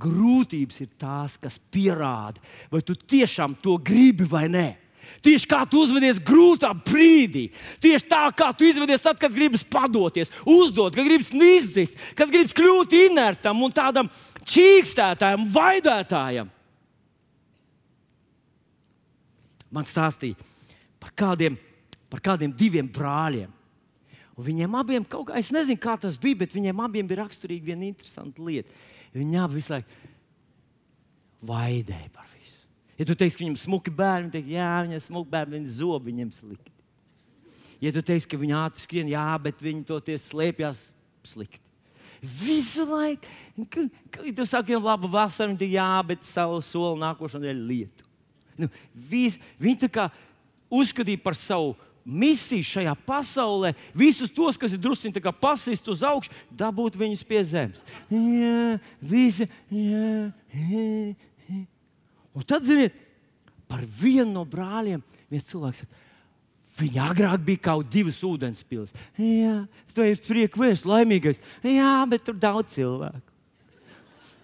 Grūtības ir tās, kas pierāda, vai tu tiešām to gribi vai nē. Tieši kā tu uzvedies grūtā brīdī, tieši tā kā tu izvedies tad, kad gribas padoties, uzdot, kad gribas izzist, kad gribas kļūt inertam un tādam čīkstētājam, vaidētājam. Man stāstīja par kādiem, par kādiem diviem brāļiem. Un viņiem abiem kaut kā, es nezinu, kā tas bija, bet viņiem abiem bija raksturīga viena interesanta lieta. Viņi abi visu laiku vaidēja par visu. Ja tu teiksi, ka viņam smuki bērni, tad jā, viņam ir smuki bērni, viņa zobi viņam slikti. Ja tu teiksi, ka viņi ātri skrien, jā, bet viņi to slēpjas slikti. Visu laiku, kad tu saki, ka labi vasara, viņi teiks, jā, bet savu soli nākošo nedēļu lietu. Nu, vis, viņi tā kā uzskatīja par savu misiju šajā pasaulē, visus tos, kas ir druskuļi pasist uz augšu, dabūt viņus pie zemes. Jā, visi, jā, jā, jā. Un tad, ziniet, par vienu no brāļiem viens cilvēks saka, Viņa agrāk bija kaut divas ūdens pilsētas. Jā, tu esi priekšvēs, laimīgais. Jā, bet tur daudz cilvēku.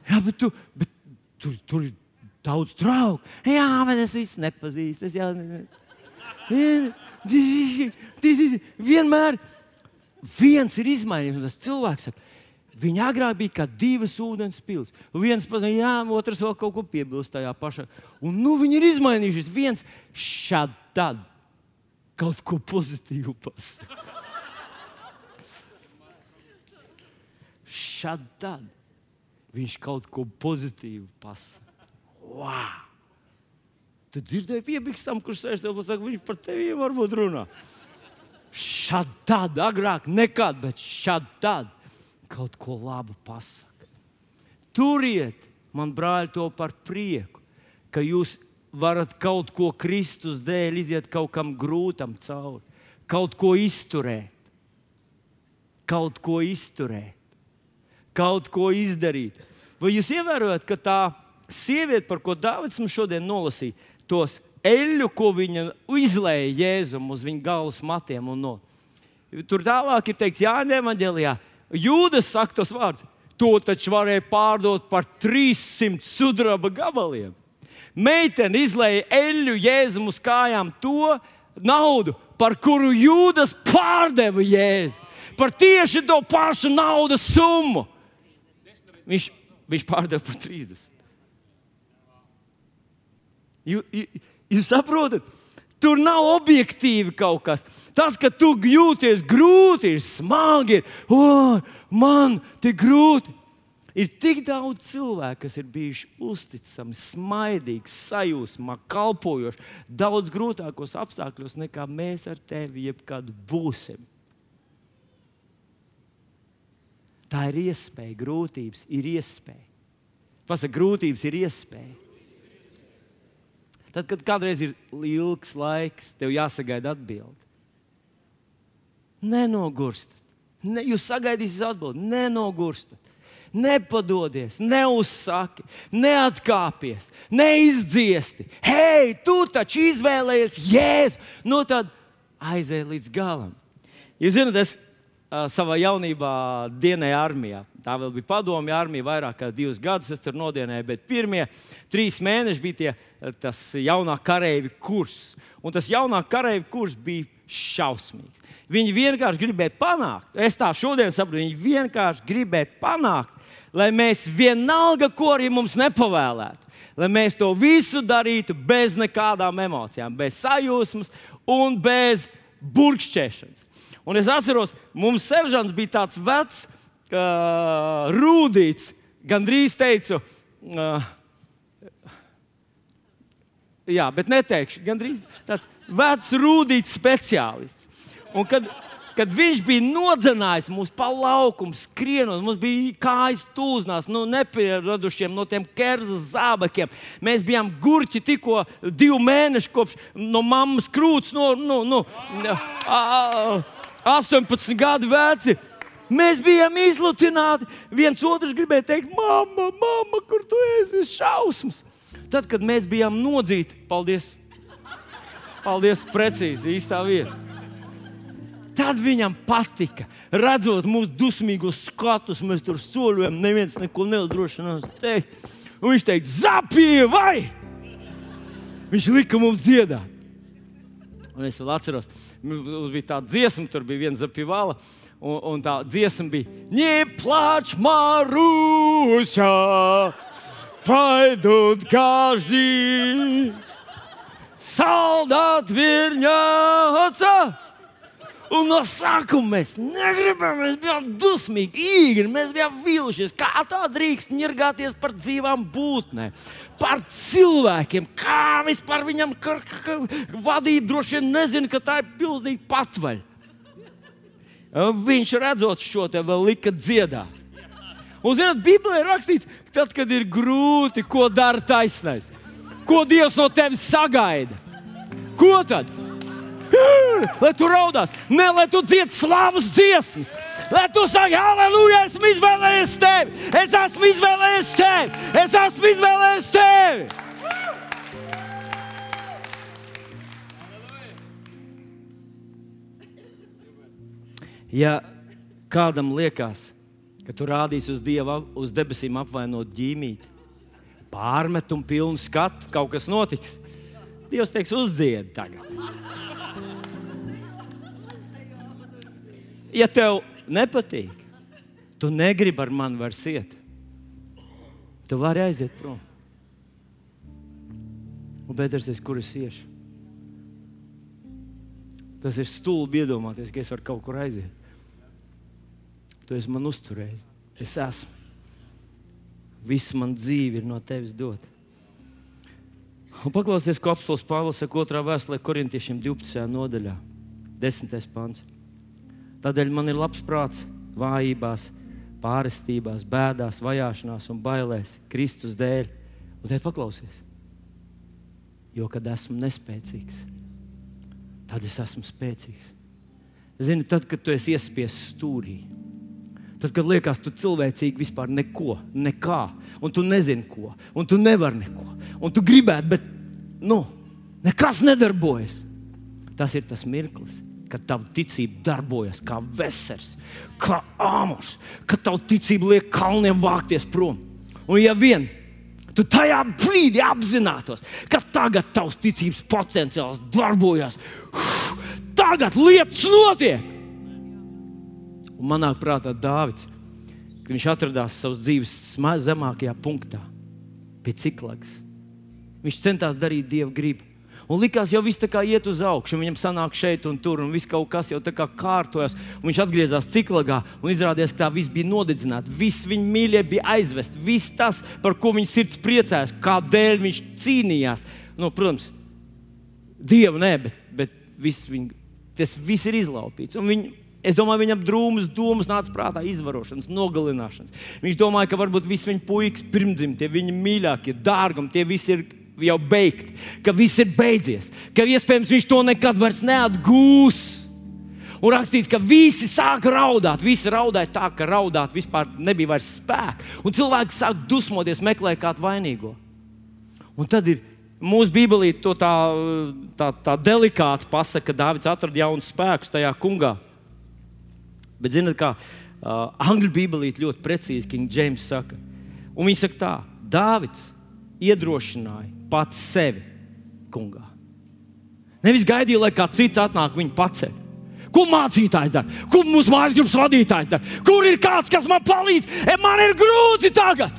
Jā, bet, tu, bet tur, tur ir daudz draugu. Jā, bet es viņus nepazīstu. Es jau... Vienmēr viens ir izmainījis. Tas cilvēks saka, Viņa agrāk bija kā divas ūdens pilsētas. Viens pazīst, jā, otrs vēl kaut ko piebilst tajā pašā. Un nu viņi ir izmainījušies. Viens šādi tad kaut ko pozitīvu pasakā. Šādi tad viņš kaut ko pozitīvu pasakā. Wow! Tu dzirdēji, piebikstam, kurš sēž tev saka, viņš par tevi varbūt runā. Šādi tad, agrāk nekad, bet šādi tad kaut ko labu pasaka. Turiet, man brāļi, to par prieku, ka jūs varat kaut ko Kristus dēļ iziet kaut kam grūtam cauri, kaut ko izturēt, kaut ko izturēt, kaut ko izdarīt. Vai jūs ievērojat, ka tā sieviete, par ko Dārvids mums šodien nolasīja, tos eļļu, ko viņa izlēja Jēzum uz viņa galvas matiem. No. Tur tālāk ir teikts, Jānis Evangelijā, Jūdas saka tos vārdus. To taču varēja pārdot par 300 sudraba gabaliem. Meitene izlēja eļļu Jēzum uz kājām to naudu, par kuru Jūdas pārdeva Jēzu. Par tieši to pašu naudas summu. Viņš, viņš pārdeva par 30. Jūs, saprotat? Tur nav objektīvi kaut kas. Tas, ka tu jūties grūti, ir smagi, ir, oh, man te grūti. Ir tik daudz cilvēku, kas ir bijuši uzticami, smaidīgi, sajūsmā, kalpojoši daudz grūtākos apstākļos nekā mēs ar tevi jebkad būsim. Tā ir iespēja, grūtības ir iespēja. Pasaka, grūtības ir iespēja. Tad, kad kādreiz ir ilgs laiks, tev jāsagaida atbildi. Nenogurstat. Ne, jūs sagaidīsiet atbildi, nenogurstat. Nepadodies, neuzsaki, neatkāpies, neizdziesti. Hei, tu taču izvēlējies jēzu. Nu tad aizej līdz galam. Jūs zināt, es uh, savā jaunībā dienēju armijā. Tā vēl bija padomju armija, vairāk kā divus gadus es tur nodienēju, bet pirmie trīs mēneši bija tie, tas jaunā karavīra kurs. Un tas jaunā karavīra kurs bija šausmīgs. Viņi vienkārši gribēja panākt, es tā šodien saprotu, viņi vienkārši gribēja panākt, lai mēs vienalga, ko arī mums nepavēlētu, lai mēs to visu darītu bez nekādām emocijām, bez sajūsmas un bez burkšķēšanas. Un es atceros, mums seržants bija tāds vecs, uh, rūdīts, gandrīz teicu, uh, jā, bet neteikšu, gandrīz tāds vecs rūdīts speciālists. Un kad, kad viņš bija nodzenājis mūs pa laukumu, skrienot, mums bija kājas tūznās, nu, nepieradušiem no tiem kerzas zābakiem. Mēs bijām gurķi tikko divu mēnešu kopš no mammas krūts, no, no, no, 18 gadu veci. Mēs bijām izlutināti. Viens otrs gribēja teikt, mamma, mamma, kur tu esi? Šausmas. Tad, kad mēs bijām nodzīti, paldies, paldies, precīzi, īstā vietā. tad viņam patika. Redzot mūsu dusmīgos skatus, mēs tur soļojam, neviens neko neuzdrošinās teikt. Un viņš teica, zapīja vai! Viņš lika mums dziedāt. Un es vēl atceros, mums bija tāda dziesma, tur bija viena zapīvala un, un tā dziesma bija Neplač, Marūša, paidot každi, saldāt virņāca. Un no sākuma mēs negribējām, mēs bijām dusmīgi, īri, mēs bijām vīlušies. Kā tā drīkst nirgāties par dzīvām būtnēm, par cilvēkiem? Kā vispār viņam vadība droši vien nezina, ka tā ir pilnīgi patvaļ. Viņš redzot šo te vēl lika dziedāt. Un, zināt, Bībelē ir rakstīts, ka tad, kad ir grūti, ko dara taisnais, ko Dievs no tevis sagaida. Ko tad? Lai tu raudās, ne lai tu dziedi slavas dziesmas, lai tu saki, aleluja, esmu izvēlējies tevi, es esmu izvēlējies tevi, es esmu izvēlējies tevi. Ja kādam liekas, ka tu rādīsi uz Dieva, uz debesīm apvainot ģīmīti, pārmetumu pilnu skatu, kaut kas notiks. Dievs teiks, uzdzied tagad. Ja tev nepatīk, tu negribi ar mani vairs iet, tu vari aiziet prom. Un bēdēsies, kur es iešu. Tas ir stulbi iedomāties, ka es varu kaut kur aiziet. Tu esi man uzturējis. Es esmu. Viss man dzīve ir no tevis dot. Un paklausieties, ko apelsīns Pāvils saka otrā vēstulē korintiešiem 12. nodaļā, 10. pants. Tādēļ man ir labs prāts vājībās, pārestībās, bēdās, vajāšanās un bailēs, Kristus dēļ. Un te paklausies, jo kad esmu nespēcīgs, tad es esmu spēcīgs. Zini, tad, kad tu esi iespiests stūrī, Tad, kad liekas, tu cilvēcīgi vispār neko, nekā, un tu nezini ko, un tu nevari neko, un tu gribētu, bet nu, nekas nedarbojas. Tas ir tas mirklis, kad tava ticība darbojas kā vesels, kā āmurs, kad tava ticība liek kalniem vākties prom. Un ja vien tu tajā brīdī apzinātos, ka tagad tavs ticības potenciāls darbojas, tagad lietas notiek Un manā prātā Dārvids, kad viņš atradās savas dzīves zemākajā punktā, pie ciklagas. Viņš centās darīt dievu gribu. Un likās, jau viss tā kā iet uz augšu, viņam sanāk šeit un tur, un viss kaut kas jau tā kā kārtojas. Viņš atgriezās ciklagā un izrādījās, ka tā viss bija nodedzināts. Viss viņa mīļie bija aizvests. Viss tas, par ko viņa sirds priecājās, kādēļ viņš cīnījās. Nu, protams, dievu nē, bet, bet viss viņa, tas viss ir izlaupīts. Un viņa Es domāju, viņam drūmas domas nāca prātā, izvarošanas, nogalināšanas. Viņš domāja, ka varbūt visi viņa puikas pirmdzimtie, viņa mīļākie, dārgumi, tie visi ir jau beigti, ka viss ir beidzies, ka iespējams viņš to nekad vairs neatgūs. Un rakstīts, ka visi sāka raudāt. Visi raudāja tā, ka raudāt vispār nebija vairs spēka. Un cilvēki sāk dusmoties, meklēt kādu vainīgo. Un tad ir mūsu Bībelī to tā, tā, tā delikāti pasaka, ka Dārvids atrada jaunu spēku tajā kungā. Bet, zinot, kā uh, angļu bībelīte ļoti precīzi King James saka, un viņš saka tā, Dāvids iedrošināja pats sevi kungā. Nevis gaidīja, lai kāds cits atnāk viņu paceļ. Ko mācītājs dara? Ko mūsu mājas grupas vadītājs dara? Kur ir kāds, kas man palīdz? E, man ir grūti tagad!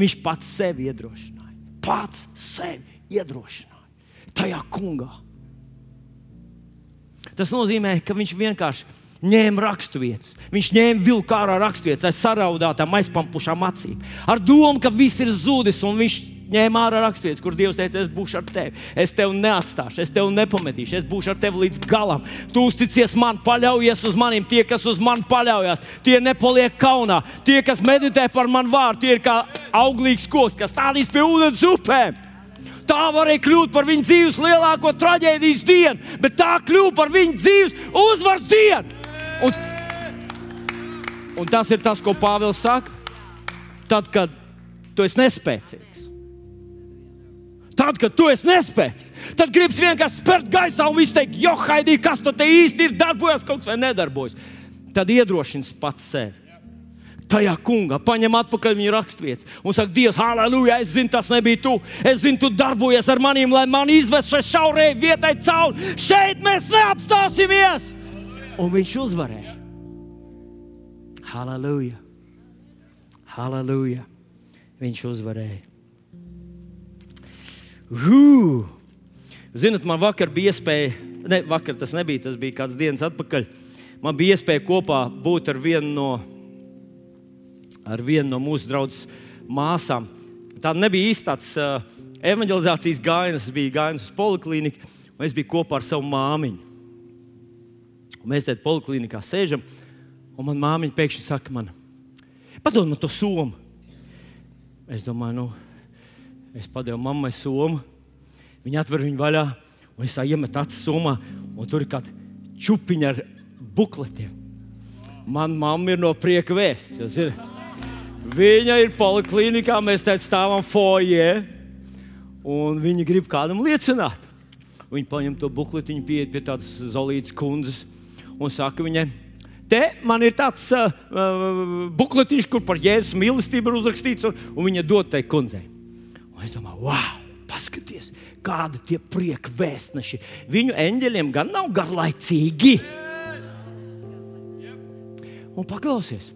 Viņš pats sevi iedrošināja. Pats sevi iedrošināja tajā kungā. Tas nozīmē, ka viņš vienkārši ņēma raksturvietas. Viņš ņēma vilku ārā raksturvietas ar saraudātām, aizpampušām acīm. Ar domu, ka viss ir zudis, un viņš ņēma ārā raksturvietas, kur Dievs teica, es būšu ar tevi. Es tevi neatstāšu, es tevi nepametīšu, es būšu ar tevi līdz galam. Tu uzticies man, paļaujies uz maniem. Tie, kas uz mani paļaujas, tie nepaliek kaunā. Tie, kas meditē par manu vārdu, tie ir kā auglīgs koks, kas stādīs pie ūdens upēm tā varēja kļūt par viņa dzīves lielāko traģēdijas dienu, bet tā kļuva par viņa dzīves uzvaras dienu. Un, un tas ir tas, ko Pāvils saka. Tad, kad tu esi nespēcīgs, Tad, kad tu esi nespēcīgs, tad gribas vienkārši spērt gaisā un viss teikt, jo, Haidī, kas tu te īsti ir darbojies, kaut kas vai nedarbojas. Tad iedrošins pats sevi. Tajā kungā paņem atpakaļ viņa raksturvietas un saka, Dievs, halleluja, es zinu, tas nebija tu. Es zinu, tu darbojies ar maniem, lai mani izvest šai šaurajai vietai cauri. Šeit mēs neapstāsimies! Un viņš uzvarēja. Halleluja! Halleluja! Viņš uzvarēja. Hū! Ziniet, man vakar bija iespēja, ne, vakar tas nebija, tas bija kāds dienas atpakaļ. Man bija iespēja kopā būt ar vienu no, ar vienu no mūsu draugu māsām. Tā nebija īsti tāds uh, evanģelizācijas gājiens, bija gājiens uz poliklīniku, un es biju kopā ar savu māmiņu. Un mēs tajā poliklinikā sēžam, un manā māmiņa pēkšņi saka, man, padod man to somu. Es domāju, nu, Es padevu mammai somu, viņa atver viņu vaļā, un es tā iemetu acis somā, un tur ir kāda čupiņa ar bukletiem. Man mamma ir no prieka vēsts. Viņa ir poliklinikā, mēs te stāvam foijē, un viņa grib kādam liecināt. Viņa paņem to bukletiņu, pieiet pie tādas zolītas kundzes un saka viņai, te man ir tāds uh, uh, bukletiņš, kur par jēzus mīlestību ir uzrakstīts, un, un viņa dod tai kundzei. Un es domāju, wow, paskatieties, kādi tie prieka vēstneši. Viņu eņģeļiem gan nav garlaicīgi. Un paklausies,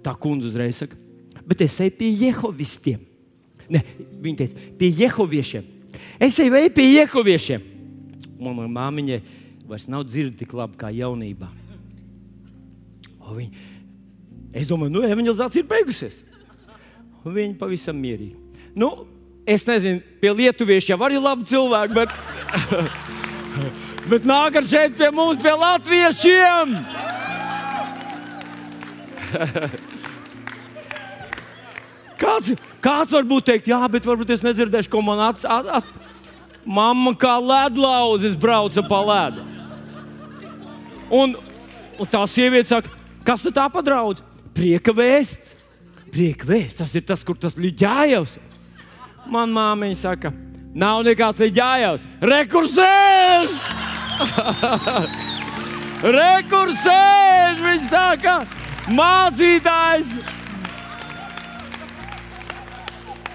tā kundze uzreiz saka, bet es eju pie jehovistiem. Ne, viņa teica, pie jehoviešiem. Es eju pie jehoviešiem. Manā māmiņai vairs nav dzirdama tik labi kā jaunībā. O, viņa, es domāju, nu, evanģelizācija ir beigusies. Un viņa pavisam mierīgi. Nu, es nezinu, pie lietuviešiem arī labi cilvēki, bet, bet nāk ar šeit pie mums, pie latviešiem. Kāds, kāds varbūt teikt, jā, bet varbūt es nedzirdēšu, ko man acis. At, at. Mamma kā ledlauzis brauca pa ledu. Un, un tā sieviete saka, kas tā pa draudz? Prieka vēsts. Prieka vēsts, tas ir tas, kur tas ļģājās. Man māmiņa saka, nav nekāds ģējājs. Rekursēž! Rekursēž! Viņa saka, mācītājs!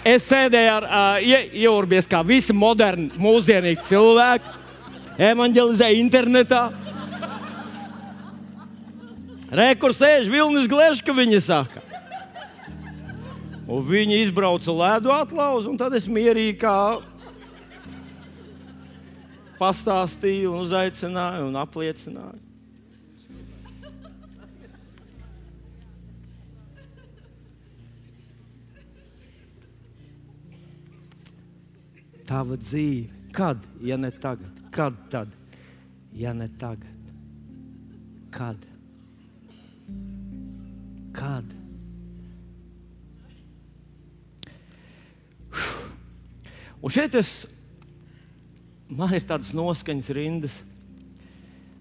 Es sēdēju ar uh, ieurbies kā visi moderni, mūsdienīgi cilvēki, evanģelizēju internetā. Rekursēž Vilnis Gleška, viņa saka. Un viņi izbrauca ledu atlauzu, un tad es mierīgi kā pastāstīju, un uzaicināju un apliecināju. Tava dzīve, kad, ja ne tagad, kad tad, ja ne tagad? Kad? Kad? Un šeit es, man ir tādas noskaņas rindas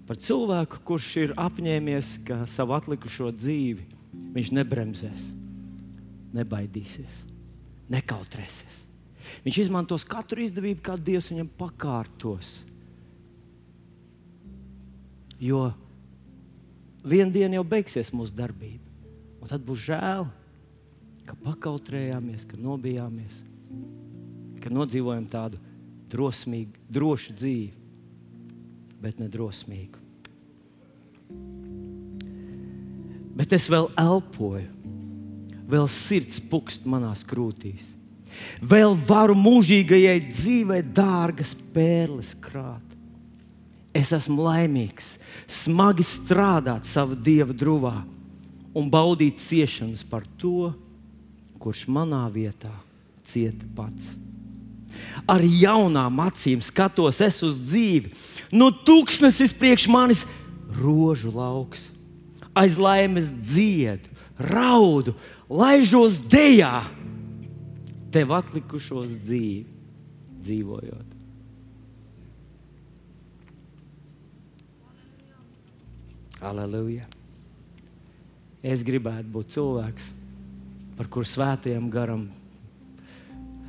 par cilvēku, kurš ir apņēmies, ka savu atlikušo dzīvi viņš nebremzēs, nebaidīsies, nekautrēsies. Viņš izmantos katru izdevību, kādu Dievs viņam pakārtos. Jo vienā dienā jau beigsies mūsu darbība. Un tad būs žēl, ka pakautrējāmies, ka nobijāmies ka nodzīvojam tādu drosmīgu, drošu dzīvi, bet ne drosmīgu. Bet es vēl elpoju, vēl sirds pukst manās krūtīs. Vēl varu mūžīgajai dzīvei dārgas pērles krāt. Es esmu laimīgs, smagi strādāt savā dieva drūvā un baudīt ciešanas par to, kurš manā vietā cieta pats ar jaunām acīm skatos es uz dzīvi. No nu, tūkstnesis priekš manis rožu lauks. Aiz laimes dziedu, raudu, laižos dejā, tev atlikušos dzīvi, dzīvojot. Aleluja! Es gribētu būt cilvēks, par kuru svētajam garam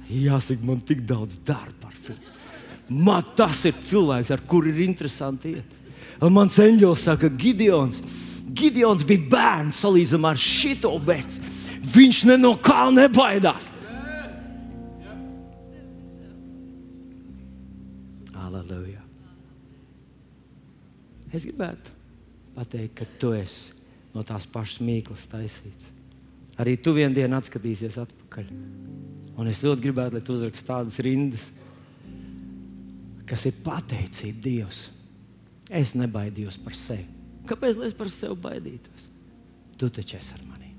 Ir jāsaka, man tik daudz darba ar filmu. Man tas ir cilvēks, ar kuru ir interesanti iet. Un mans eņģelis saka, Gideons. Gideons bija bērns salīdzinājumā ar šito vecu. Viņš ne no kā nebaidās. Aleluja. Es gribētu pateikt, ka tu esi no tās pašas mīklas taisīts. Arī tu vienā dienā atskatīsies atpakaļ. Un es ļoti gribētu, lai tu uzrakst tādas rindas, kas ir pateicība Dievam. Es nebaidījos par sevi. Kāpēc es par sevi baidītos? Tu taču esi ar mani.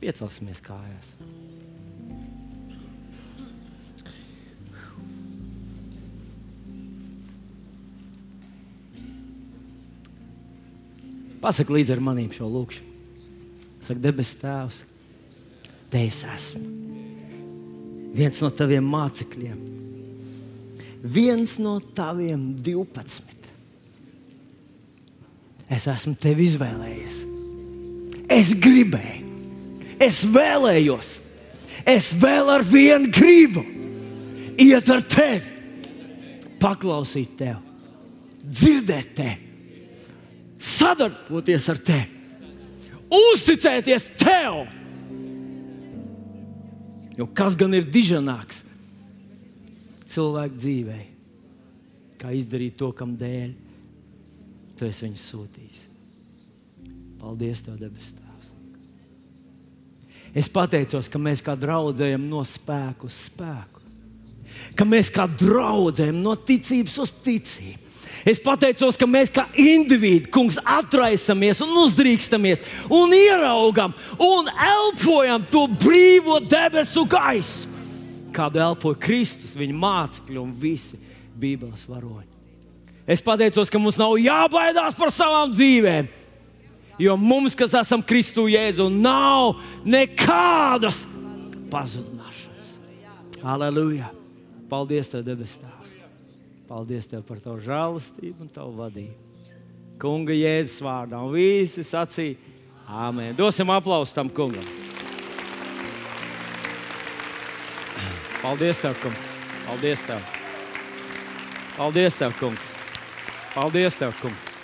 Piecelsimies kājās. Pasaki līdzi ar maniem šo lūkšanu. Saka, debes Tēvs, te es esmu. Viens no taviem mācekļiem, viens no taviem 12. Es esmu tevi izvēlējies. Es gribēju, es vēlējos, es vēl ar vienu gribu iet ar tevi, paklausīt tevi, dzirdēt tevi sadarboties ar tevi, uzticēties tev. Jo kas gan ir diženāks cilvēku dzīvē, kā izdarīt to, kam dēļ tu esi viņu sūtījis? Paldies, Tev, debes Tēvs! Es pateicos, ka mēs kā draudzējam no spēku uz spēku, ka mēs kā draudzējam no ticības uz ticību Es pateicos, ka mēs kā indivīdi, kungs, atraisamies un uzdrīkstamies un ieraugam un elpojam to brīvo debesu gaisu, kādu elpoja Kristus, viņa mācekļi un visi Bībeles varoņi. Es pateicos, ka mums nav jābaidās par savām dzīvēm, jo mums, kas esam Kristu Jēzu, nav nekādas pazudināšanas. Aleluja! Paldies, Tev, debes Tēvs! Paldies Tev par Tavu žēlastību un Tavu vadību. Kunga Jēzus vārdā. Un visi sacīja, Āmen. Dosim aplausu tam kungam. Paldies Tev, kungs. Paldies Tev. Paldies Tev, kungs. Paldies Tev, kungs.